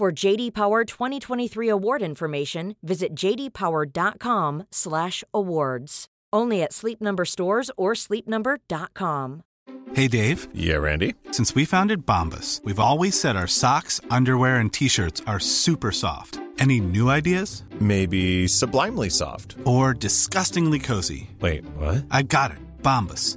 For JD Power 2023 award information, visit jdpower.com/awards. Only at Sleep Number stores or sleepnumber.com. Hey Dave. Yeah, Randy. Since we founded Bombus, we've always said our socks, underwear, and t-shirts are super soft. Any new ideas? Maybe sublimely soft. Or disgustingly cozy. Wait, what? I got it. Bombus.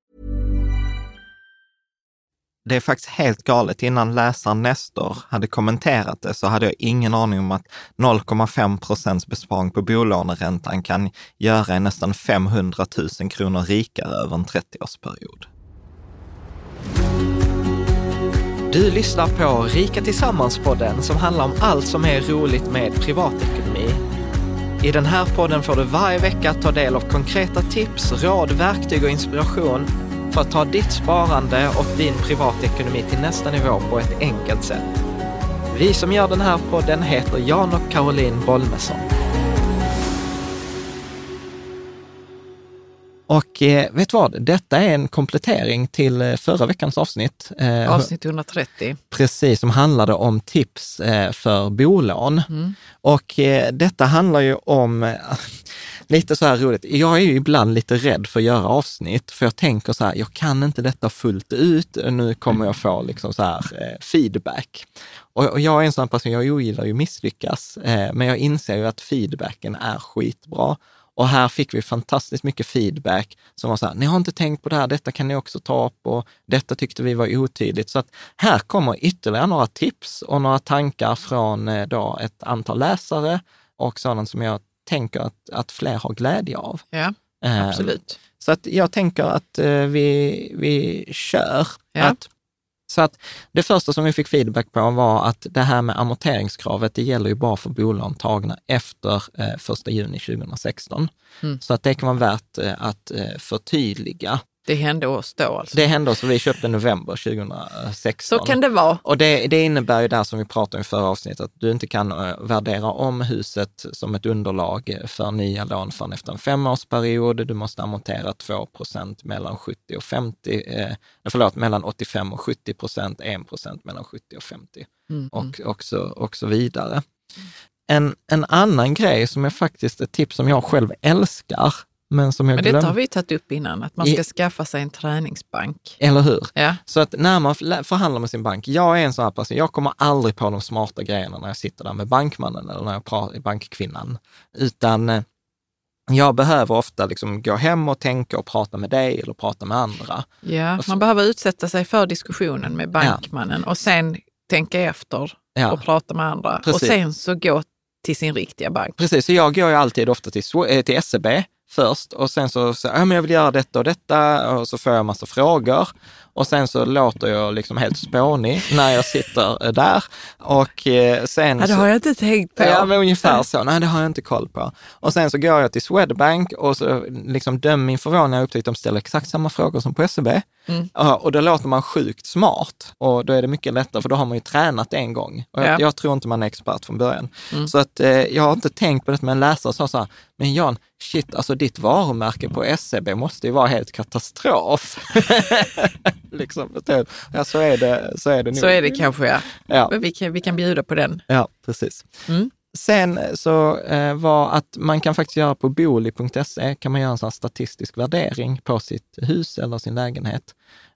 Det är faktiskt helt galet. Innan läsaren Nestor hade kommenterat det så hade jag ingen aning om att 0,5 procents besparing på bolåneräntan kan göra en nästan 500 000 kronor rikare över en 30-årsperiod. Du lyssnar på Rika Tillsammans-podden som handlar om allt som är roligt med privatekonomi. I den här podden får du varje vecka ta del av konkreta tips, råd, verktyg och inspiration för att ta ditt sparande och din privatekonomi till nästa nivå på ett enkelt sätt. Vi som gör den här podden heter Jan och Caroline Bolmesson. Och eh, vet du vad? Detta är en komplettering till eh, förra veckans avsnitt. Eh, Avsnitt 130. Precis, som handlade om tips eh, för bolån. Och eh, detta handlar ju om, lite så här roligt, jag är ju ibland lite rädd för att göra avsnitt, för jag tänker så här, jag kan inte detta fullt ut, nu kommer jag få liksom så här eh, feedback. Och, och jag är en sån person, jag ogillar ju misslyckas, eh, men jag inser ju att feedbacken är skitbra. Och här fick vi fantastiskt mycket feedback som var så här, ni har inte tänkt på det här, detta kan ni också ta upp och detta tyckte vi var otydligt. Så att här kommer ytterligare några tips och några tankar från eh, då ett antal läsare och sådant som jag tänker att, att fler har glädje av. Ja, Eh, absolut. Så att jag tänker att eh, vi, vi kör. Ja. Att, så att det första som vi fick feedback på var att det här med amorteringskravet, det gäller ju bara för bolån tagna efter eh, 1 juni 2016. Mm. Så att det kan vara värt eh, att eh, förtydliga. Det hände oss då alltså. Det hände oss, för vi köpte november 2016. Så kan det vara. Och det, det innebär ju det här som vi pratade om i förra avsnittet, att du inte kan eh, värdera om huset som ett underlag för nya lån förrän efter en femårsperiod. Du måste amortera 2% mellan 70 och 50, eh, förlåt, mellan 85 och 70 procent, 1 procent mellan 70 och 50 Mm. och, och, så, och så vidare. En, en annan grej som är faktiskt ett tips som jag själv älskar, men som jag Men detta glömde. har vi tagit upp innan, att man I- ska skaffa sig en träningsbank. Eller hur? Ja, Så att när man förhandlar med sin bank, jag är en sån här person, jag kommer aldrig på de smarta grejerna när jag sitter där med bankmannen eller när jag pratar med bankkvinnan, utan eh, jag behöver ofta liksom gå hem och tänka och prata med dig eller prata med andra. ja. Och man behöver utsätta sig för diskussionen med bankmannen och sen tänka efter Ja. och prata med andra. Och Precis. sen så gå till sin riktiga bank. Precis, så jag går ju alltid ofta till, eh, till SEB först och sen så säger jag, ja, men jag vill göra detta och detta och så får jag massa frågor och sen så låter jag liksom helt spånig när jag sitter eh, där och eh, sen Ja, det har jag inte tänkt på. Ja, men ungefär så. Nej, det har jag inte koll på. Och sen så går jag till Swedbank och så liksom döm min förvåning när jag upptäckte att de ställer exakt samma frågor som på SEB. Mm. Och då låter man sjukt smart och då är det mycket lättare för då har man ju tränat en gång. Och jag, Ja. jag tror inte man är expert från början. Mm. Så att eh, jag har inte tänkt på det, men en läsare sa så här, men Jan, shit, alltså ditt varumärke på SEB måste ju vara helt katastrof. liksom, ja, så är det, så är det nog. Så är det kanske, ja. Ja. Men vi kan, vi kan bjuda på den. Ja, precis. Mm. Sen så eh, var att man kan faktiskt göra på booli.se, kan man göra en sån statistisk värdering på sitt hus eller sin lägenhet.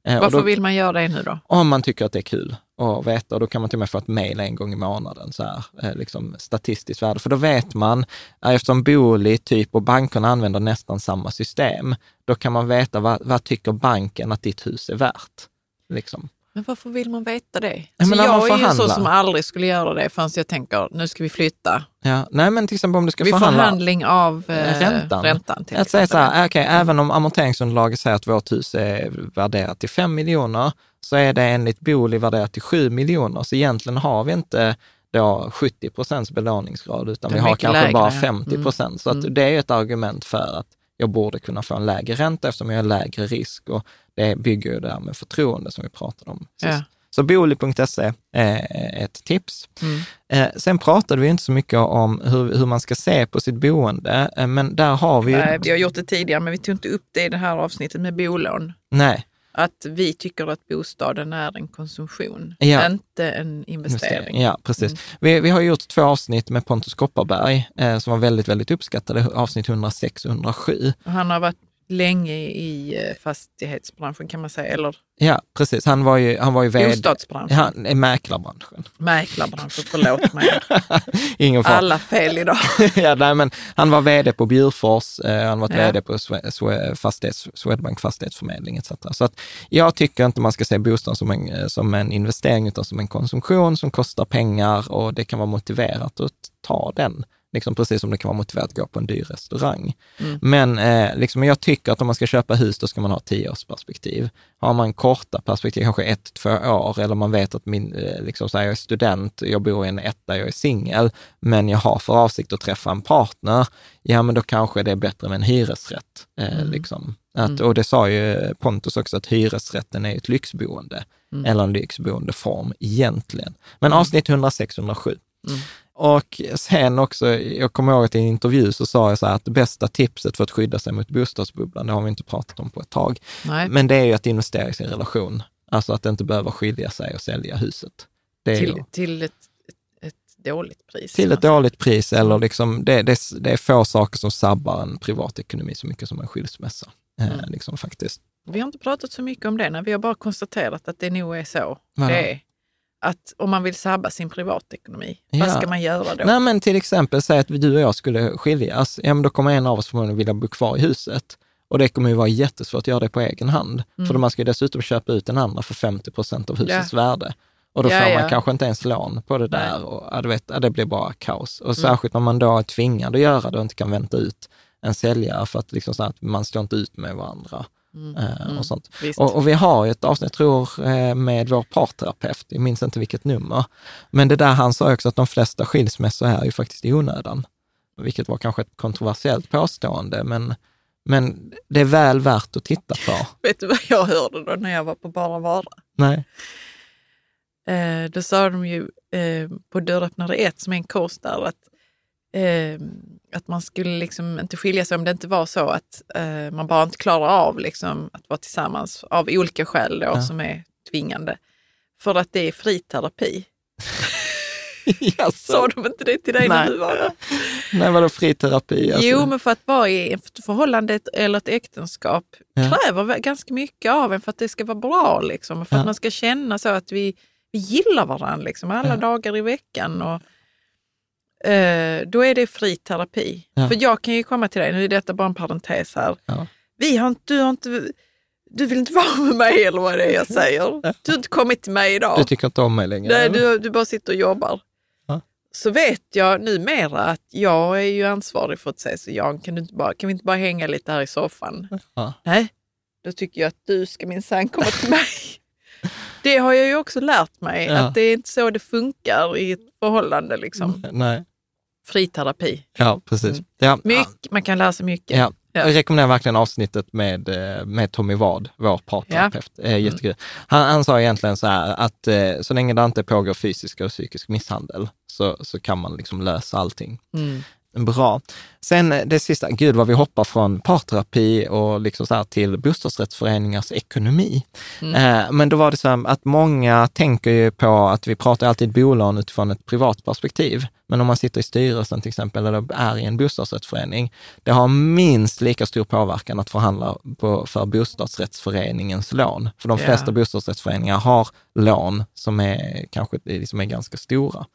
Eh, Varför då, vill man göra det nu då? Om man tycker att det är kul och veta, och då kan man till och med få ett mejl en gång i månaden, så här, eh, liksom statistiskt värde. För då vet man, eh, eftersom Booli typ och bankerna använder nästan samma system, då kan man veta vad, vad tycker banken att ditt hus är värt. Liksom. Men varför vill man veta det? Ja, men så när man jag är ju så som aldrig skulle göra det förrän jag tänker, nu ska vi flytta. Ja. Nej, men till exempel om du ska Vid förhandla förhandling av eh, räntan. räntan till Att säga så här, okej, även om amorteringsunderlaget säger att vårt hus är värderat till 5 miljoner, så är det enligt Booli värderat till 7 miljoner. Så egentligen har vi inte då 70 procents belåningsgrad, utan vi har kanske lägre, bara ja. 50 procent. Så att det är ett argument för att jag borde kunna få en lägre ränta eftersom jag har lägre risk och det bygger ju där med förtroende som vi pratade om sist. Ja. Så booli.se är ett tips. Mm. Eh, sen pratade vi inte så mycket om hur, hur man ska se på sitt boende, eh, men där har vi ju... Nej, vi har gjort det tidigare, men vi tog inte upp det i det här avsnittet med bolån. Nej, Att vi tycker att bostaden är en konsumtion, Ja. inte en investering. Ja, precis. Mm. Vi, vi har gjort två avsnitt med Pontus Kopparberg eh, som var väldigt, väldigt uppskattade, avsnitt 106 och 107. Och Han har varit länge i eh, fastighetsbranschen kan man säga, eller Ja, precis. Han var ju, han var ju vd. bostadsbranschen, Han är mäklarbranschen. mäklarbranschen, förlåt mig. Ingen fara. Alla fel idag. ja, nej, men han var vd på Bjurfors, eh, han var Ja. vd på fastighets, Swedbank Fastighetsförmedling etc. Så att jag tycker inte man ska se bostad som en, eh, som en investering utan som en konsumtion som kostar pengar och det kan vara motiverat att ta den. Liksom precis som det kan vara motiverat att gå på en dyr restaurang. Mm. Men eh, liksom, jag tycker att om man ska köpa hus, då ska man ha tioårsperspektiv. Har man korta perspektiv, kanske ett, två år, eller man vet att min, eh, liksom, här, jag är student, jag bor i en etta, jag är singel, men jag har för avsikt att träffa en partner, ja men då kanske det är bättre med en hyresrätt. Eh, Mm. liksom. att, och det sa ju Pontus också, att hyresrätten är ett lyxboende, Mm. eller en lyxboendeform egentligen. Men avsnitt 106-107. Mm. Och sen också, jag kommer ihåg att i en intervju så sa jag så här att det bästa tipset för att skydda sig mot bostadsbubblan, det har vi inte pratat om på ett tag, Nej. men det är ju att investera i sin relation. Alltså att inte behöva skilja sig och sälja huset. Ju, Till, till ett, dåligt pris. till ett dåligt pris eller liksom, det, det, det är få saker som sabbar en privatekonomi så mycket som en skilsmässa. Eh, Mm. liksom faktiskt. Vi har inte pratat så mycket om det, nej. vi har bara konstaterat att det nog är så. Vadå? Det är att om man vill sabba sin privatekonomi, Ja. vad ska man göra då? Nej men till exempel, säg att du och jag skulle skiljas, ja men då kommer en av oss förmodligen vilja bo kvar i huset. Och det kommer ju vara jättesvårt att göra det på egen hand. Mm. För då man ska ju dessutom köpa ut den andra för 50 procent av husets värde. Och då Ja, får man ja. kanske inte ens lån på det där. Nej. Mm. Och, ja, du vet, ja, det blir bara kaos. Och särskilt om man då är tvingad att göra det och inte kan vänta ut en säljare för att, liksom så att man står inte ut med varandra. Eh, och sånt. Visst. Och, och vi har ju ett avsnitt, tror eh, med vår parterapeut, jag minns inte vilket nummer, men det där han sa också att de flesta skilsmässor är ju faktiskt i onödan, vilket var kanske ett kontroversiellt påstående, men, men det är väl värt att titta på. Vet du vad jag hörde då när jag var på Bara Vara? Nej. Eh, då sa de ju eh, på Dörröppnare 1, som är en kurs där, att, eh, att man skulle liksom inte skilja sig om det inte var så att eh, man bara inte klarar av liksom, att vara tillsammans av olika skäl då, Ja. som är tvingande. För att det är fri terapi. Sa de inte det till dig Nej. när du var där? Nej, vadå friterapi? Alltså, Jo, men för att vara i ett förhållande eller ett äktenskap Ja. kräver ganska mycket av en för att det ska vara bra. Liksom, och för Ja. att man ska känna så att vi, vi gillar varandra liksom, alla dagar i veckan. Och, då är det fri terapi. Ja. För jag kan ju komma till dig, nu är detta bara en parentes här. Ja. Vi har inte, du, har inte, du vill inte vara med mig eller vad det är jag säger. Du har inte kommit till mig idag. Du tycker inte om mig längre? Nej, du, du bara sitter och jobbar. Ja. Så vet jag numera att jag är ju ansvarig för att säga så Jan, kan, du inte bara, kan vi inte bara hänga lite här i soffan? Nej, då tycker jag att du ska minsann komma till mig. Det har jag ju också lärt mig, att det är inte så det funkar i ett förhållande. Liksom. Nej. Fri terapi. Ja, precis. Ja. Mycket, man kan lära sig mycket. Ja. Ja. Jag rekommenderar verkligen avsnittet med, eh, med Tommy Ward, vår parterapeut. Eh, jättekul. Han, han sa egentligen så här att eh, så länge det inte pågår fysisk och psykisk misshandel så, så kan man liksom lösa allting. Mm. Bra. Sen eh, det sista, gud vad vi hoppar från parterapi och liksom så till bostadsrättsföreningars ekonomi. Eh, men då var det så här att många tänker ju på att vi pratar alltid bolån utifrån ett privat perspektiv. Men om man sitter i styrelsen till exempel eller är i en bostadsrättsförening, det har minst lika stor påverkan att förhandla på, för bostadsrättsföreningens lån. För de Ja. flesta bostadsrättsföreningar har lån som är kanske liksom är ganska stora.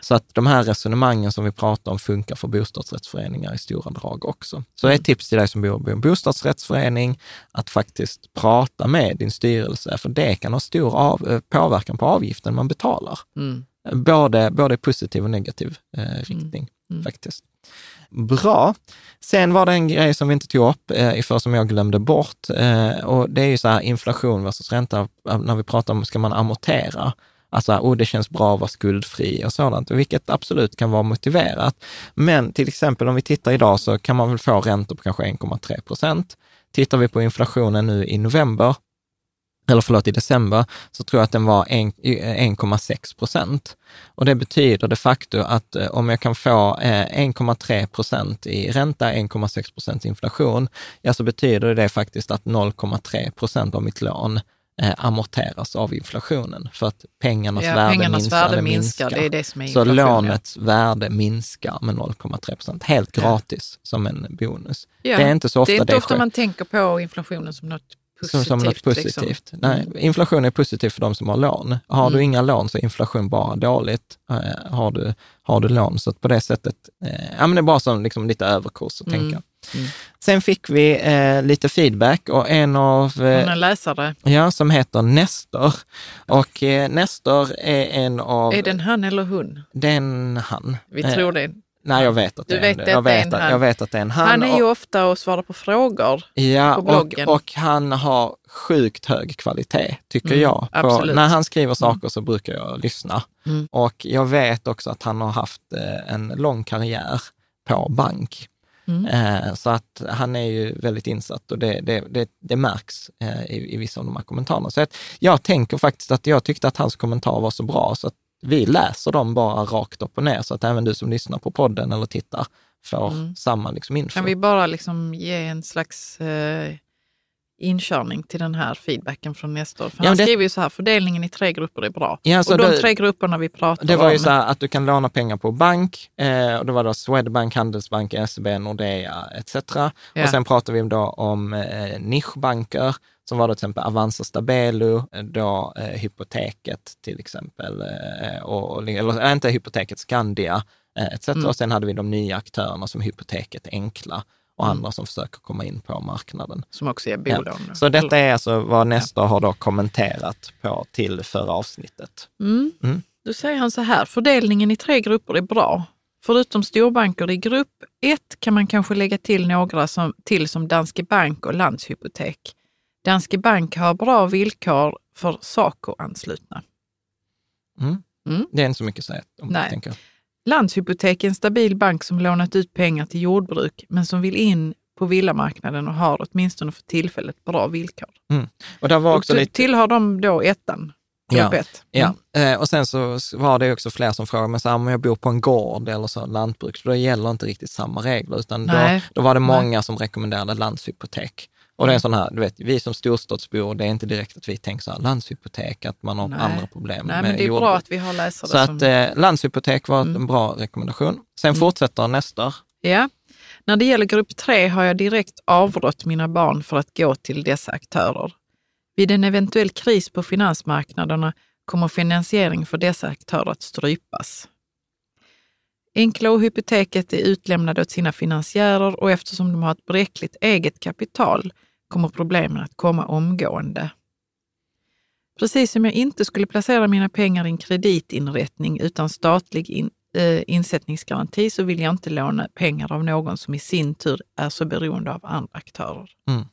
Så att de här resonemangen som vi pratar om funkar för bostadsrättsföreningar i stora drag också. Så ett tips till dig som bor i en bostadsrättsförening, att faktiskt prata med din styrelse, för det kan ha stor av, eh, påverkan på avgiften man betalar. Mm. Både, både positiv och negativ eh, riktning Mm. faktiskt. Bra. Sen var det en grej som vi inte tog upp eh, för som jag glömde bort. Eh, och det är ju så här inflation versus ränta. När vi pratar om, ska man amortera? Alltså, oh, det känns bra att vara skuldfri och sådant, vilket absolut kan vara motiverat. Men till exempel om vi tittar idag så kan man väl få räntor på kanske 1,3 procent. Tittar vi på inflationen nu i november, eller förlåt, i december, så tror jag att den var en- 1,6 procent. Och det betyder de facto att eh, om jag kan få eh, 1,3 procent i ränta, 1,6 procent inflation, ja så betyder det faktiskt att 0,3 procent av mitt lån eh, amorteras av inflationen. För att pengarnas Ja, värde pengarnas minskar. värde det minskar, det är det som är Så lånets värde minskar med 0,3 procent, helt Ja. gratis som en bonus. Ja. Det är inte så ofta det är inte det ofta sker. man tänker på inflationen som något positivt. som något liksom. positivt. Nej, inflation är positivt för de som har lån. Har du Mm. inga lån så är inflation bara dåligt. Eh, har, du, har du lån, så på det sättet, eh, ja men det är bara som liksom lite överkurs att Mm. tänka. Mm. Sen fick vi eh, lite feedback och en av, eh, är läsare. ja, som heter Nestor. Och eh, Nestor är en av, Är det en han eller hon? den han. Vi Eh, tror det. Nej, jag vet att Du det är en, jag vet att, han. jag vet att det är en han. Han är ju och- ofta och svarar på frågor. Ja, på och, bloggen. och han har sjukt hög kvalitet, tycker Mm, jag. På, absolut. när han skriver saker så brukar jag lyssna. Mm. Och jag vet också att han har haft eh, en lång karriär på bank. Mm. Eh, så att han är ju väldigt insatt och det, det, det, det märks eh, i, i vissa av de här kommentarerna. Så jag tänker faktiskt att jag tyckte att hans kommentar var så bra så att vi läser dem bara rakt upp och ner så att även du som lyssnar på podden eller tittar får Mm. samma liksom info. Kan vi bara liksom ge en slags eh, inkörning till den här feedbacken från Nestor? För Ja, han det- skriver ju så här, fördelningen i tre grupper är bra. Ja, och de det- tre grupperna vi pratar Det var ju om, så här att du kan låna pengar på bank, eh, och det var då Swedbank, Handelsbank, SEB, Nordea etc. Ja. Och sen pratar vi då om eh, nischbanker, som var då till exempel Avanza Stabelo, eh, då eh, Hypoteket till exempel, eh, och, eller äh, inte Hypoteket, Skandia eh, etc. Mm. Och sen hade vi de nya aktörerna som Hypoteket Enkla och Mm. andra som försöker komma in på marknaden. som också är Ja. bolån. Så detta är alltså vad nästa har då kommenterat på till förra avsnittet. Mm. Mm. Då säger han så här, fördelningen i tre grupper är bra. Förutom storbanker i grupp 1 kan man kanske lägga till några som, till som Danske Bank och Landshypotek. Danske Bank har bra villkor för Saco-anslutna. Mm. Mm. Det är inte så mycket att säga om. Nej. Tänker. Landshypotek är en stabil bank som lånat ut pengar till jordbruk men som vill in på villamarknaden och har åtminstone för tillfället bra villkor. Och där var Och också till- lite... Tillhör de då ettan? Ja, ett? Ja, eh, och sen så var det också fler som frågade, men så här, om jag bor på en gård eller så lantbruk, så då gäller inte riktigt samma regler, utan då, Nej. då var det Nej. många som rekommenderade landshypotek. Och det är en sån här, du vet, vi som storstadsbor, det är inte direkt att vi tänker så här, landshypotek, att man har Nej. andra problem Nej, med men det är jordbruk. bra att vi har läsare Så som... att eh, landshypotek var Mm. en bra rekommendation. Sen fortsätter nästa. Ja. När det gäller grupp 3 har jag direkt avrått mina barn för att gå till dessa aktörer. Vid en eventuell kris på finansmarknaderna kommer finansiering för dessa aktörer att strypas. Enkla och Hypoteket är utlämnade åt sina finansiärer och eftersom de har ett bräckligt eget kapital kommer problemen att komma omgående. Precis som jag inte skulle placera mina pengar i en kreditinrättning utan statlig in, eh, insättningsgaranti så vill jag inte låna pengar av någon som i sin tur är så beroende av andra aktörer. Mm.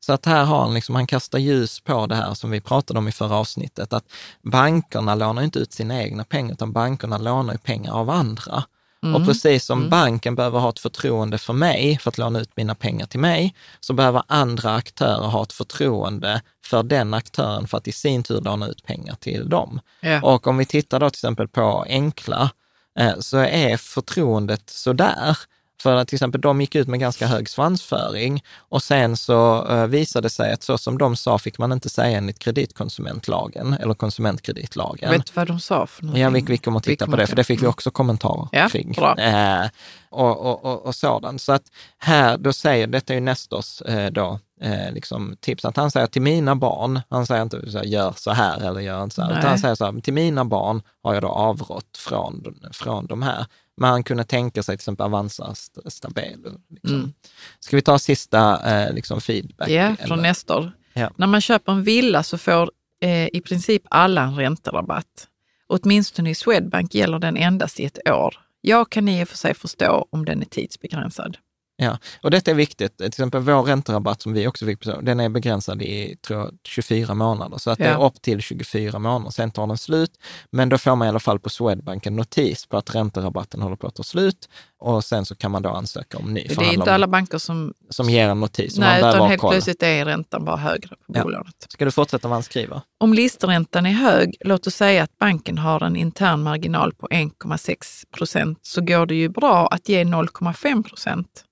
Så att här har han, liksom, han kastar ljus på det här som vi pratade om i förra avsnittet, att bankerna lånar inte ut sina egna pengar, utan bankerna lånar ju pengar av andra. Och precis som banken behöver ha ett förtroende för mig för att låna ut mina pengar till mig, så behöver andra aktörer ha ett förtroende för den aktören för att i sin tur låna ut pengar till dem. Ja. Och om vi tittar då till exempel på Enkla, eh, så är förtroendet sådär. För att till exempel de gick ut med ganska hög svansföring och sen så eh, visade det sig att så som de sa fick man inte säga enligt kreditkonsumentlagen eller konsumentkreditlagen. Vet du vad de sa för någonting? Ja, vi, vi kommer att titta Vi på det, för det fick vi Mm. också kommentarer Ja, kring. Eh, och, och, och, och sådant. Så att här, då säger, detta är ju Nestors eh, då, eh, liksom tips. Att han säger till mina barn, han säger inte så här, gör så här eller gör inte så här, Nej. utan han säger så här, till mina barn har jag då avrått från, från de här. Men han kunde tänka sig till exempel Avanza st- Stabelo. Liksom. Mm. Ska vi ta sista eh, liksom feedback? Ja, eller? från Nestor. Ja. När man köper en villa så får eh, i princip alla en ränterabatt. Åtminstone i Swedbank gäller den endast i ett år. Jag kan i och för sig förstå om den är tidsbegränsad. Ja, och detta är viktigt. Till exempel vår ränterabatt som vi också fick, den är begränsad i tror jag, 24 månader. Så att det Ja. är upp till 24 månader, sen tar den slut. Men då får man i alla fall på Swedbank en notis på att ränterabatten håller på att ta slut och sen så kan man då ansöka om ny. Det är inte alla banker som... som ger en notis. man Nej, behöver utan helt koll. plötsligt är räntan bara högre på Ja. bolånet. Ska du fortsätta skriver? Om listräntan är hög, låt oss säga att banken har en intern marginal på 1,6 procent, så går det ju bra att ge 0,5 procent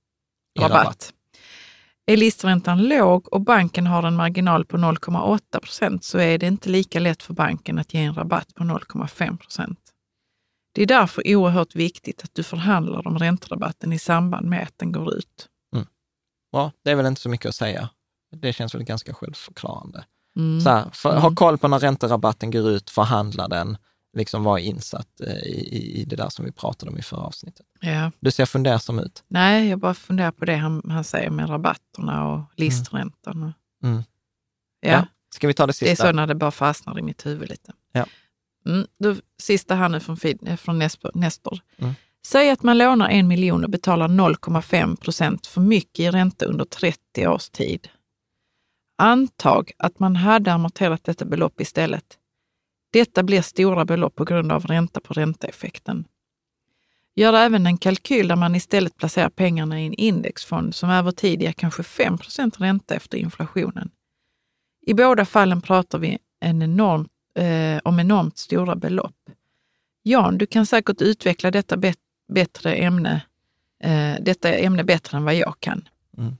I rabatt. rabatt. Är listräntan låg och banken har en marginal på 0,8 procent så är det inte lika lätt för banken att ge en rabatt på 0,5 procent. Det är därför oerhört viktigt att du förhandlar om ränterabatten i samband med att den går ut. Bra, det är väl inte så mycket att säga. Det känns väl ganska självförklarande. Mm. Så här, för, Mm. Ha koll på när ränterabatten går ut, förhandla den, liksom vara insatt eh, i, i, det där som vi pratade om i förra avsnittet. Ja. Du ser fundersam ut. Nej, jag bara funderar på det han, han säger med rabatterna och listräntan. och- Mm. Ja. Ja, Ska vi ta det Det är sista? så när det bara fastnar i mitt huvud lite. Ja. Mm, då, sista här nu från, Fid- eh, från. Nestor. Mm. Säg att man lånar en miljon och betalar 0,5 procent för mycket i ränta under 30 års tid. Antag att man hade amorterat detta belopp istället. Detta blir stora belopp på grund av ränta på ränta-effekten. Gör även en kalkyl där man istället placerar pengarna i en indexfond som över tid ger kanske 5% ränta efter inflationen. I båda fallen pratar vi en enorm, eh, om enormt stora belopp. Jan, du kan säkert utveckla detta bet- bättre ämne, eh, detta ämne bättre än vad jag kan. Mm.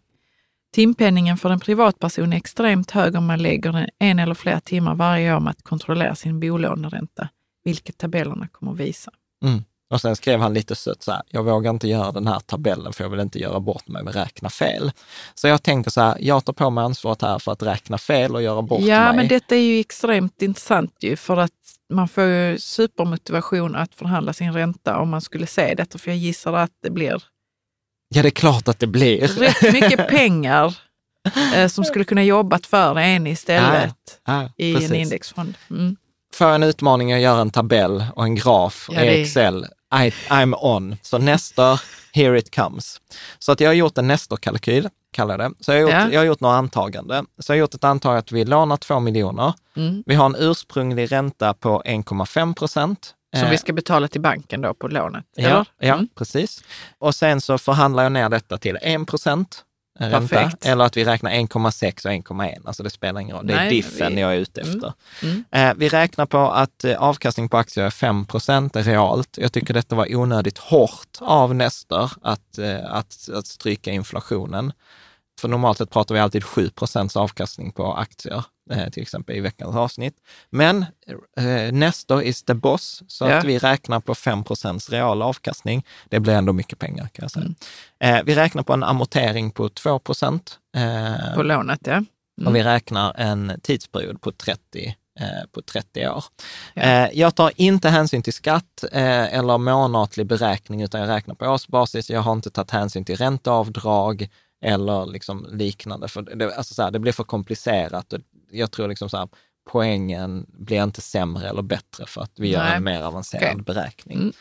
Timpenningen för en privatperson är extremt hög om man lägger en- en eller flera timmar varje år med att kontrollera sin bolåneränta, vilket tabellerna kommer visa. Mm. Och sen skrev han lite sött så här, jag vågar inte göra den här tabellen för jag vill inte göra bort mig med räkna fel. Så jag tänker så här, jag tar på mig ansvaret här för att räkna fel och göra bort ja, mig. men detta är ju extremt intressant ju för att man får ju supermotivation att förhandla sin ränta om man skulle se detta, för jag gissar att det blir Ja, det är klart att det blir. rätt mycket pengar eh, som skulle kunna jobbat för en istället Ja, i precis. en indexfond. Mm. Får en utmaning att göra en tabell och en graf Ja, i Excel, I, I'm on. Så Nestor, here it comes. Så att jag har gjort en Nestor-kalkyl, kallar jag det. Så jag har, gjort, Ja. jag har gjort några antaganden. Så jag har gjort ett antagande att vi lånar 2 miljoner. Mm. Vi har en ursprunglig ränta på 1,5 procent. Som Eh, vi ska betala till banken då på lånet, Ja, eller? ja Mm. precis. Och sen så förhandlar jag ner detta till 1 procent ränta, Perfekt. eller att vi räknar 1,6 och 1,1. Alltså det spelar ingen roll. Det är Nej, diffen vi- jag är ute Mm. efter. Mm. Eh, vi räknar på att eh, avkastning på aktier är 5 procent realt. Jag tycker detta var onödigt hårt av Nestor att, eh, att, att stryka inflationen. För normalt sett pratar vi alltid 7 procents avkastning på aktier, eh, till exempel i veckans avsnitt. Men eh, Nestor is the boss, så Ja. att vi räknar på 5 procents real avkastning. Det blir ändå mycket pengar kan jag säga. Mm. Eh, vi räknar på en amortering på 2 procent. Eh, På lånet, ja. Mm. och vi räknar en tidsperiod på 30, eh, på 30 år. Ja. Eh, jag tar inte hänsyn till skatt eh, eller månatlig beräkning, utan jag räknar på årsbasis. Jag har inte tagit hänsyn till ränteavdrag eller liksom liknande. För det, alltså så här, det blir för komplicerat. Och Jag tror liksom så här, poängen blir inte sämre eller bättre för att vi gör Nej. en mer avancerad Okej. beräkning. Mm.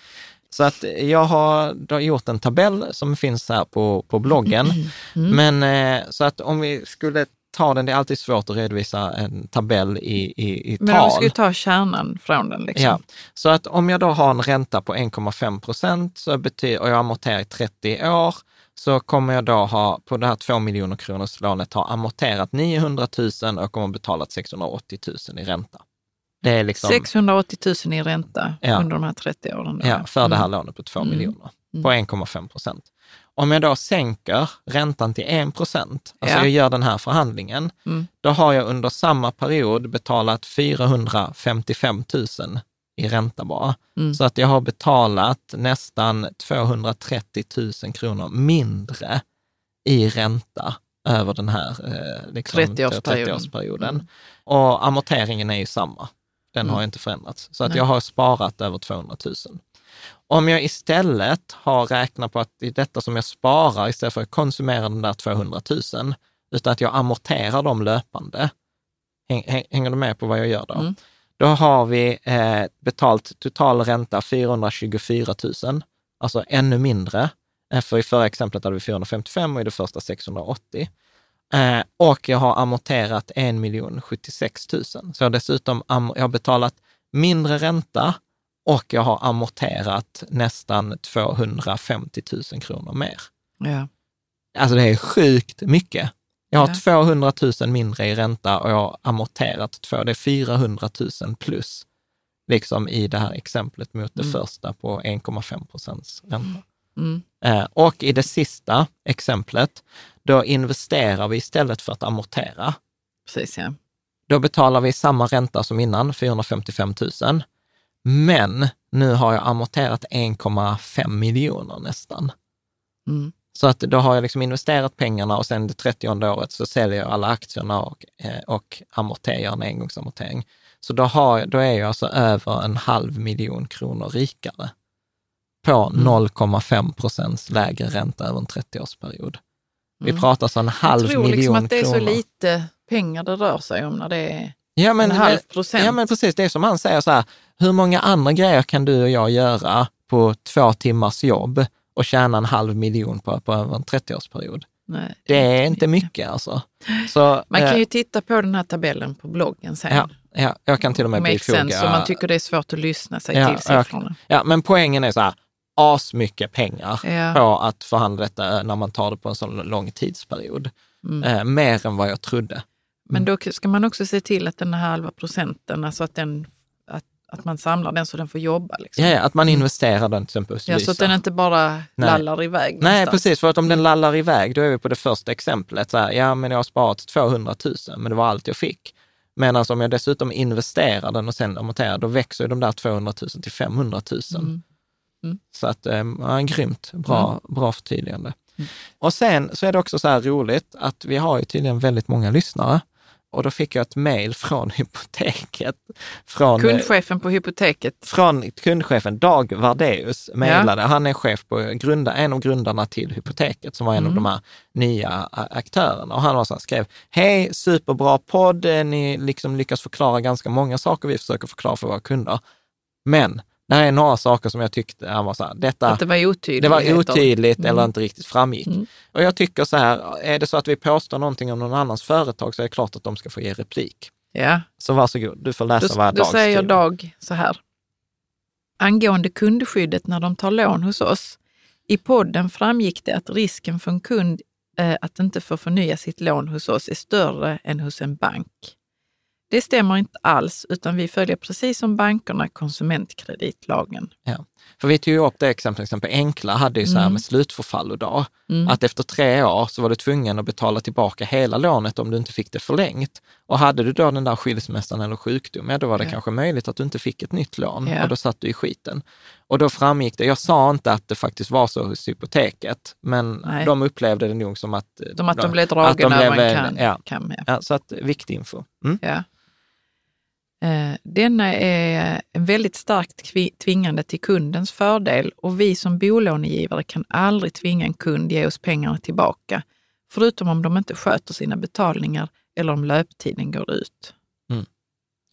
Så att jag har då gjort en tabell som finns här på, på bloggen. Mm. Men eh, så att om vi skulle ta den, det är alltid svårt att redovisa en tabell i, i, i Men om vi tal. skulle ta kärnan från den. Liksom. Ja, så att om jag då har en ränta på 1,5 procent så betyder, och jag amorterar i 30 år, så kommer jag då ha, på det här 2 miljoner kronors lånet, ha amorterat 900 000 och kommer betalat 680 000 i ränta. Det är liksom, 680 000 i ränta Ja. under de här 30 åren. då. ja, för det här Mm. lånet på 2 Mm. miljoner, Mm. på 1,5 procent. Om jag då sänker räntan till 1 procent, alltså Ja. jag gör den här förhandlingen, Mm. då har jag under samma period betalat 455 000 i ränta bara. Mm. Så att jag har betalat nästan 230 000 kronor mindre i ränta över den här eh, liksom, 30-årsperioden. 30-årsperioden. Mm. Och amorteringen är ju samma. Den Mm. har inte förändrats. Så att Nej. jag har sparat över 200 000. Om jag istället har räknat på att i detta som jag sparar, istället för att konsumera de där 200 000, utan att jag amorterar dem löpande. Häng, häng, hänger du med på vad jag gör då? Mm. Då har vi eh, betalt total ränta 424 000, alltså ännu mindre. Eh, För i förra exemplet hade vi 455 och i det första 680. Eh, och jag har amorterat 1 076 000. Så jag har dessutom jag har betalat mindre ränta och jag har amorterat nästan 250 000 kronor mer. Ja. Alltså det är sjukt mycket. Jag har Ja. 200 000 mindre i ränta och jag har amorterat två, det är 400 000 plus, liksom i det här exemplet mot det Mm. första på 1,5 procents ränta. Mm. Eh, och i det sista exemplet, då investerar vi istället för att amortera. Precis, ja. Då betalar vi samma ränta som innan, 455 000. Men nu har jag amorterat 1,5 miljoner nästan. Mm. Så att då har jag liksom investerat pengarna och sen det 30 året så säljer jag alla aktierna och, eh, och amorterar en engångsamortering. Så då, har, då är jag alltså över en halv miljon kronor rikare på Mm. 0,5 procents lägre ränta över en 30-årsperiod. Vi Mm. pratar alltså en halv Jag tror miljon liksom att det är så kronor. lite pengar det rör sig om när det är Ja, men, en halv procent. Ja, men precis. Det är som han säger så här, hur många andra grejer kan du och jag göra på två timmars jobb och tjäna en halv miljon på, på en 30-årsperiod? Nej, Det är inte mycket alltså. Så, Man kan eh, ju titta på den här tabellen på bloggen sen. ja, ja, jag kan till och med bifoga... sense, om man tycker det är svårt att lyssna sig Ja, till siffrorna. Ja, men poängen är så här, asmycket pengar Ja. på att förhandla detta eh, när man tar det på en sån lång tidsperiod. Mm. Eh, mer än vad jag trodde. Men då ska man också se till att den här halva procenten, alltså att, den, att, man samlar den så den får jobba. Liksom. Ja, att man investerar den till exempel Ja, så att den inte bara Nej. lallar iväg Nej, någonstans. precis. För att om den lallar iväg, då är vi på det första exemplet. Så här, ja, men jag har sparat 200 000, men det var allt jag fick. Medan om jag dessutom investerar den och sen amorterar, då växer ju de där 200 000 till 500 000. Mm. Mm. Så att, eh, ja, grymt. Bra, bra förtydligande. Mm. Och sen så är det också så här roligt att vi har ju tydligen väldigt många lyssnare. Och då fick jag ett mejl från Hypoteket. Från, eh, Kundchefen på Hypoteket. från kundchefen Dag Vardeus mejlade. Han är chef på grunda, en av grundarna till Hypoteket som var en av Mm. de här nya a- aktörerna. Och han var så här, skrev, hej, superbra podd, Eh, ni liksom lyckas förklara ganska många saker vi försöker förklara för våra kunder. Men det här är några saker som jag tyckte, han var så här, detta, Att det var otydligt. det var otydligt Mm. eller inte riktigt framgick. Mm. Och jag tycker så här, är det så att vi påstår någonting om någon annans företag så är det klart att de ska få ge replik. Ja, Så varsågod, du får läsa då, vad då Dag säger skriver. Dag så här. Angående kundskyddet när de tar lån hos oss. I podden framgick det att risken för en kund eh, att inte få förnya sitt lån hos oss är större än hos en bank. Det stämmer inte alls, utan vi följer precis som bankerna konsumentkreditlagen. För vi tog ju upp det exemplet, till exempel Enkla hade ju så här Mm. med slutförfallodag, Mm. att efter tre år så var du tvungen att betala tillbaka hela lånet om du inte fick det förlängt. Och hade du då den där skilsmässan eller sjukdom, ja då var det Ja. kanske möjligt att du inte fick ett nytt lån Ja. och då satt du i skiten. Och då framgick det, jag sa inte att det faktiskt var så hos Hypoteket, men Nej. de upplevde det nog som att... Som att de blev att dragna de blev, kan. Ja, ja. ja, så att viktig info. Mm. Ja. Eh, Denna är väldigt starkt tvingande till kundens fördel och vi som bolånegivare kan aldrig tvinga en kund ge oss pengarna tillbaka, förutom om de inte sköter sina betalningar eller om löptiden går ut.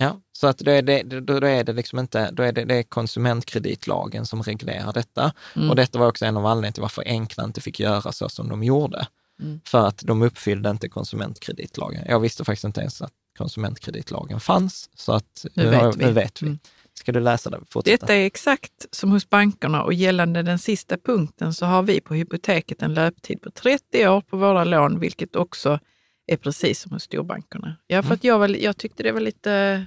Ja, så att då är det, då är det liksom inte, då är det, det är konsumentkreditlagen som reglerar detta. Mm. Och detta var också en av anledningarna till varför Enkla inte fick göra så som de gjorde. Mm. För att de uppfyllde inte konsumentkreditlagen. Jag visste faktiskt inte ens att konsumentkreditlagen fanns. Så att Nu nu, vet vi. nu vet vi. Mm. Ska du läsa det? Fortsätta. Detta är exakt som hos bankerna och gällande den sista punkten så har vi på Hypoteket en löptid på 30 år på våra lån, vilket också är precis som hos storbankerna. Ja, för att jag, var, jag tyckte det var lite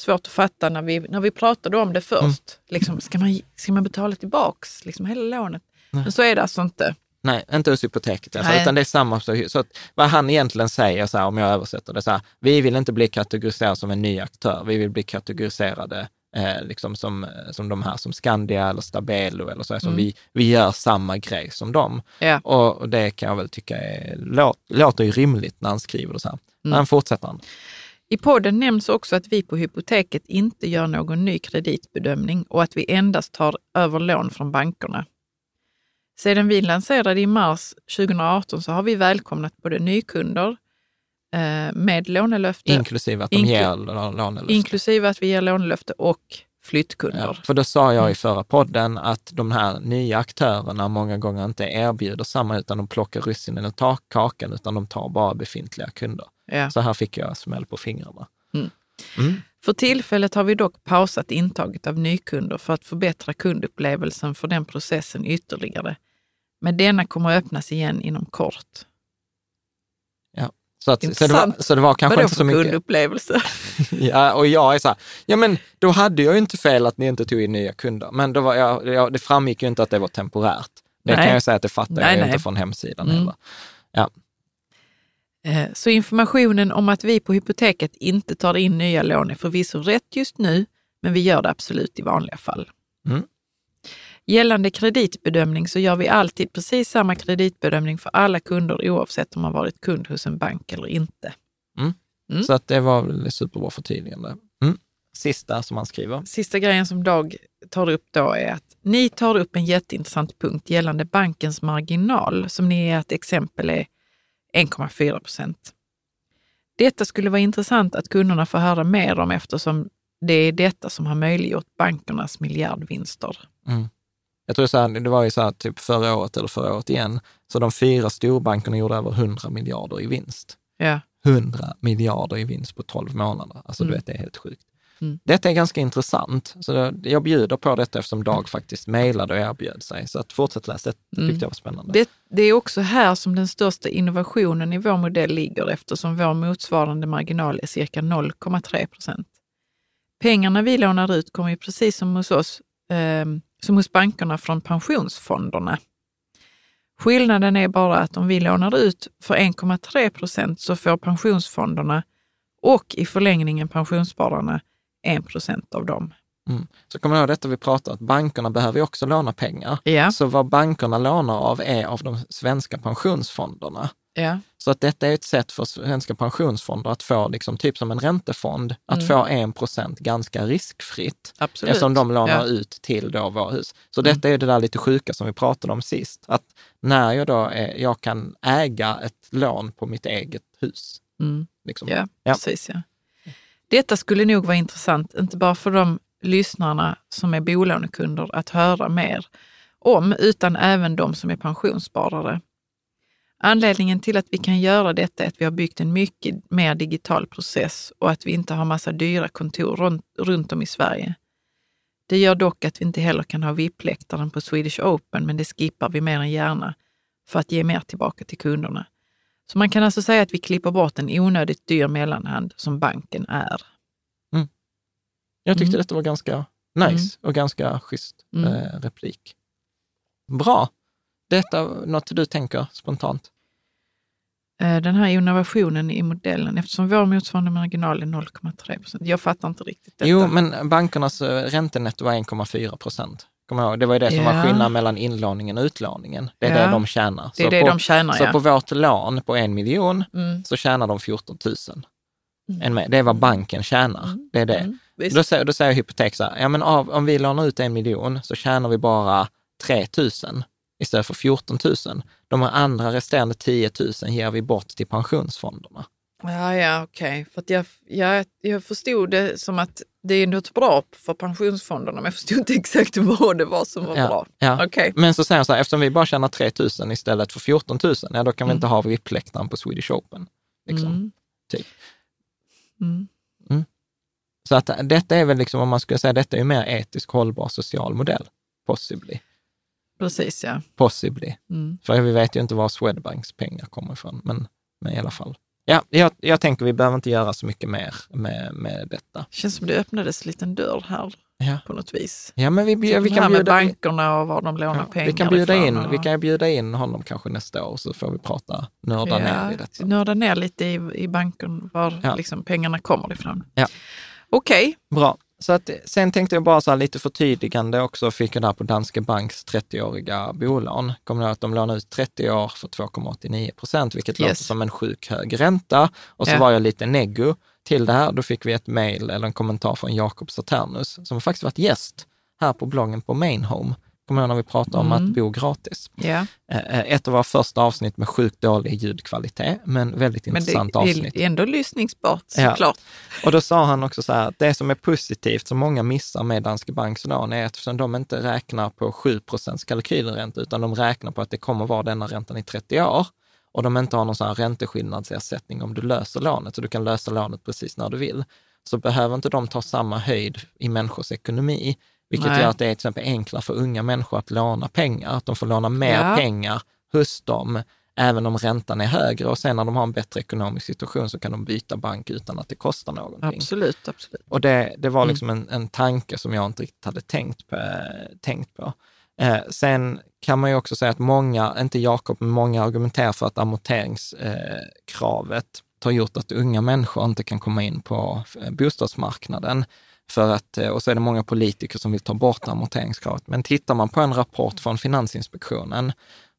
svårt att fatta när vi, när vi pratade om det först. Liksom, ska, man, ska man betala tillbaks liksom, hela lånet? Men så är det alltså inte. Nej, inte hos Hypoteket, alltså, Nej. utan det är samma. Så, att, vad han egentligen säger, så här, om jag översätter det så här, vi vill inte bli kategoriserade som en ny aktör, vi vill bli kategoriserade eh, liksom som, som de här som Skandia eller Stabelo eller så, som Mm. vi, vi gör samma grej som dem. Ja. Och, och det kan jag väl tycka är, låt, låter ju rimligt när han skriver det så här. Mm. Men fortsätter han. I podden nämns också att vi på Hypoteket inte gör någon ny kreditbedömning och att vi endast tar över lån från bankerna. Sedan vi lanserade i mars 2018 så har vi välkomnat både nykunder eh, med lånelöfte, Inklusive att de Inklu- ger lå- lånelöfte. inklusive att vi ger lånelöfte och flyttkunder. Ja, för då sa jag Mm. i förra podden att de här nya aktörerna många gånger inte erbjuder samma, utan de plockar russinen ur ta- kakan, utan de tar bara befintliga kunder. Ja. Så här fick jag smäll på fingrarna. För tillfället har vi dock pausat intaget av nykunder för att förbättra kundupplevelsen för den processen ytterligare. Men denna kommer att öppnas igen inom kort. Så, att, så, det var, så det var kanske Vadå inte så mycket. kundupplevelse? Ja, och jag är så här, ja men då hade jag ju inte fel att ni inte tog in nya kunder, men då var jag, jag, det framgick ju inte att det var temporärt. Det Nej. kan jag säga att det fattar Nej, jag nej. inte från hemsidan Mm. heller. Eh, Så informationen om att vi på Hypoteket inte tar in nya lån är förvisso rätt just nu, men vi gör det absolut i vanliga fall. Mm. Gällande kreditbedömning så gör vi alltid precis samma kreditbedömning för alla kunder oavsett om man varit kund hos en bank eller inte. Mm. Så att det var väl superbra förtydligande. Mm. Sista som han skriver. Sista grejen som Dag tar upp då är att ni tar upp en jätteintressant punkt gällande bankens marginal som ni i ett exempel är 1,4 procent. Detta skulle vara intressant att kunderna får höra mer om eftersom det är detta som har möjliggjort bankernas miljardvinster. Jag tror så här, det var ju så här typ förra året eller förra året igen, så de fyra storbankerna gjorde över 100 miljarder i vinst. Ja, 100 miljarder i vinst på 12 månader. Alltså du Mm. vet, det är helt sjukt. Mm. Detta är ganska intressant, så det, jag bjuder på detta eftersom Dag faktiskt mejlade och erbjöd sig. Så att fortsätt läsa, det Mm. tyckte jag var spännande. det, det är också här som den största innovationen i vår modell ligger eftersom vår motsvarande marginal är cirka 0,3 procent. Pengarna vi lånar ut kommer ju precis som hos oss, eh, som hos bankerna från pensionsfonderna. Skillnaden är bara att om vi lånar ut för 1,3 procent så får pensionsfonderna och i förlängningen pensionsspararna 1 procent av dem. Så kommer jag ihåg detta vi pratade att bankerna behöver ju också låna pengar. Ja, Så vad bankerna lånar av är av de svenska pensionsfonderna. Ja, Så att detta är ett sätt för svenska pensionsfonder att få, liksom, typ som en räntefond, att Mm. få 1 procent ganska riskfritt. absolut. Eftersom de lånar Ja. ut till då våra hus. Så detta är det där lite sjuka som vi pratade om sist. Att när jag då är, jag kan äga ett lån på mitt eget hus. Mm. Liksom. Ja, Ja. precis. Ja. Detta skulle nog vara intressant, inte bara för de lyssnarna som är bolånekunder att höra mer om, utan även de som är pensionssparare. Anledningen till att vi kan göra detta är att vi har byggt en mycket mer digital process och att vi inte har massa dyra kontor runt, om i Sverige. Det gör dock att vi inte heller kan ha VIP-läktaren på Swedish Open, men det skippar vi mer än gärna för att ge mer tillbaka till kunderna. Så man kan alltså säga att vi klipper bort en onödigt dyr mellanhand som banken är. Jag tyckte Mm. detta var ganska nice och ganska schysst Mm. eh, replik. Bra. Detta något du tänker spontant? Eh, Den här innovationen i modellen, eftersom vår motsvarande marginal är 0,3 procent. Jag fattar inte riktigt detta. Jo, men bankernas eh, räntenetto var 1,4 procent. Ihåg? Det var ju det som var Ja. skillnaden mellan inlåningen och utlåningen. Det är Ja. det de tjänar. det är så det på, de tjänar, Så ja. på vårt lån på en miljon Mm. så tjänar de 14 000. Mm. Det är vad banken tjänar. Mm. Det är det. Mm. Visst. Då säger, då säger hypotek så här, ja men av, om vi lånar ut en miljon så tjänar vi bara 3 000 istället för 14 000. De här andra resterande 10 000 ger vi bort till pensionsfonderna. Ja, ja, okej. För att jag, jag, jag förstod det som att det är något bra för pensionsfonderna, men jag förstod inte exakt vad det var som var bra. Ja. Okej. Men så säger han så här, eftersom vi bara tjänar 3 000 istället för 14 000, ja då kan vi Mm. inte ha VIP-läktaren på Swedish Open. Liksom. Mm. typ. Mm. Så att detta är väl liksom, om man skulle säga, detta är ju mer etisk hållbar social modell. Possibly. Precis, ja. Possibly. Mm. För vi vet ju inte var Swedbanks pengar kommer ifrån, men, men i alla fall. Ja, jag, jag tänker vi behöver inte göra så mycket mer med, med detta. känns som det öppnades en liten dörr här Ja, på något vis. ja men vi, vi, vi här kan med bjuda in, bankerna och var de lånar ja, pengar vi kan bjuda ifrån in, och- vi kan bjuda in honom kanske nästa år, så får vi prata, nörda ner i detta. Nörda ner lite i, i banken, var Ja. liksom pengarna kommer ifrån. Ja. Okej, Bra. Så att, sen tänkte jag bara så här lite förtydligande också, fick jag där på Danske Banks 30-åriga bolån. Kommer ihåg att de lånade ut 30 år för 2,89 procent, vilket Yes. låter som en sjuk hög ränta. Och så Ja. var jag lite neggo till det här. Då fick vi ett mejl eller en kommentar från Jakob Saturnus, som faktiskt varit gäst här på bloggen på Mainhome. Kommer ihåg när vi pratade om Mm. att bo gratis? Ja. Eh, Ett av våra första avsnitt med sjukt dålig ljudkvalitet, men väldigt Men det intressant är avsnitt. ändå lyssningsbart Ja. såklart. Och då sa han också så här, att det som är positivt, som många missar med Danske Banks lån, är att eftersom de inte räknar på 7% kalkylränta, utan de räknar på att det kommer vara denna räntan i 30 år. Och de inte har någon sån här ränteskillnadsersättning om du löser lånet, så du kan lösa lånet precis när du vill. Så behöver inte de ta samma höjd i människors ekonomi, vilket Nej. gör att det är till exempel enklare för unga människor att låna pengar, att de får låna mer Ja. pengar hos dem, även om räntan är högre. Och sen när de har en bättre ekonomisk situation så kan de byta bank utan att det kostar någonting. Absolut, absolut. Och det, det var Mm. liksom en, en tanke som jag inte riktigt hade tänkt på. Tänkt på. Eh, sen kan man ju också säga att många, inte Jakob, men många argumenterar för att amorteringskravet har gjort att unga människor inte kan komma in på eh, bostadsmarknaden. För att, eh, och så är det många politiker som vill ta bort amorteringskravet. Men tittar man på en rapport från Finansinspektionen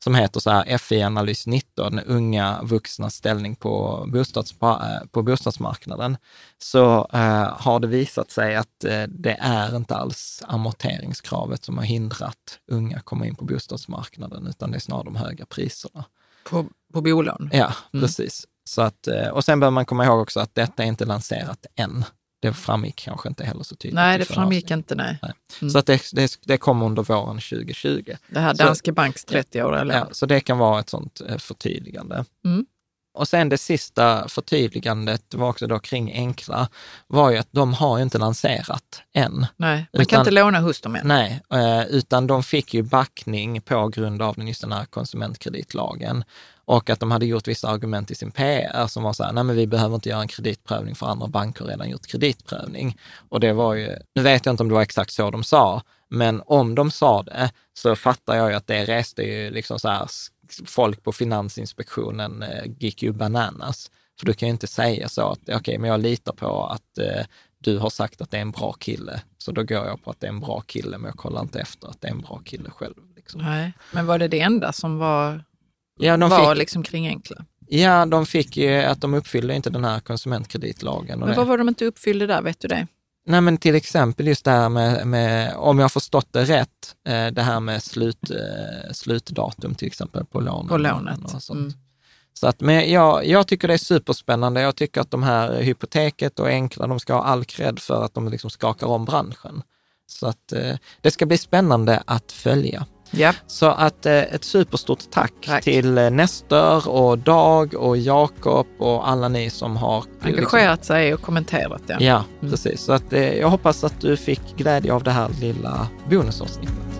som heter så här FI-analys 19, unga vuxnas ställning på, bostads, eh, på bostadsmarknaden, så eh, har det visat sig att eh, det är inte alls amorteringskravet som har hindrat unga komma in på bostadsmarknaden, utan det är snarare de höga priserna. På, på bolån. Ja, Mm. precis. Så att, eh, och sen bör man komma ihåg också att detta är inte lanserat än. Det framgick kanske inte heller så tydligt. Nej, det framgick inte. Nej. Mm. Så att det, det, det kommer under våren 2020. Det här Så- Danske Banks 30-åriga lån. Ja, så det kan vara ett sånt eh, förtydligande. Mm. Och sen det sista förtydligandet var också då kring Enkla, var ju att de har ju inte lanserat än. Nej, man Utan- kan inte låna hos dem än. Nej, eh, utan de fick ju backning på grund av den- just den här konsumentkreditlagen. Och att de hade gjort vissa argument i sin PR som var så här, nej men vi behöver inte göra en kreditprövning för andra banker har redan gjort kreditprövning. Och det var ju, nu vet jag inte om det var exakt så de sa, men om de sa det så fattar jag ju att det reste ju liksom så här, folk på Finansinspektionen eh, gick ju bananas. För du kan ju inte säga så att, okej, men jag litar på att eh, du har sagt att det är en bra kille, så då går jag på att det är en bra kille, men jag kollar inte efter att det är en bra kille själv. Liksom. Nej. Men var det det enda som var, Ja, de var fick, liksom kring enkla? ja, de fick ju att de uppfyllde inte den här konsumentkreditlagen. Men det. vad var de inte uppfyllde där, vet du det? Nej, men till exempel just det här med, med om jag har förstått det rätt, eh, det här med slut, eh, slutdatum till exempel på lånen. På lånet. Och sånt. Mm. Så att, men jag, jag tycker det är superspännande. Jag tycker att de här hypoteket och enkla, de ska ha all cred för att de liksom skakar om branschen. Så att eh, det ska bli spännande att följa. Ja, Så att eh, ett superstort tack, Tack. till eh, Nestor och Dag och Jakob och alla ni som har engagerat sig och kommenterat det. Ja, Mm. precis. Så att, eh, jag hoppas att du fick glädje av det här lilla bonusavsnittet.